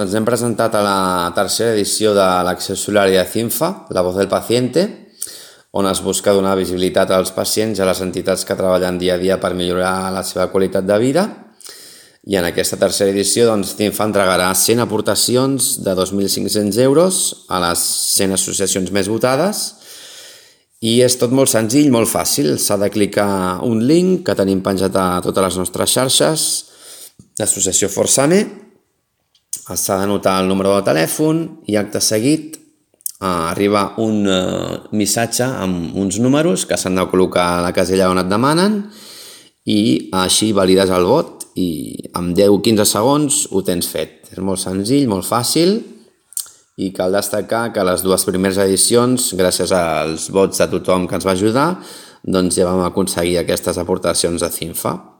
Ens hem presentat a la tercera edició de l'Acció de CINFA, La Voz del Paciente, on es busca donar visibilitat als pacients i a les entitats que treballen dia a dia per millorar la seva qualitat de vida. I en aquesta tercera edició, doncs, CINFA entregarà 100 aportacions de 2.500 euros a les 100 associacions més votades i és tot molt senzill, molt fàcil. S'ha de clicar un link que tenim penjat a totes les nostres xarxes, l'associació Forsame, s'ha d'anotar el número de telèfon i acte seguit eh, arriba un eh, missatge amb uns números que s'han de col·locar a la casella on et demanen i així valides el vot i en 10-15 segons ho tens fet. És molt senzill, molt fàcil i cal destacar que les dues primeres edicions, gràcies als vots de tothom que ens va ajudar, doncs ja vam aconseguir aquestes aportacions de CINFA.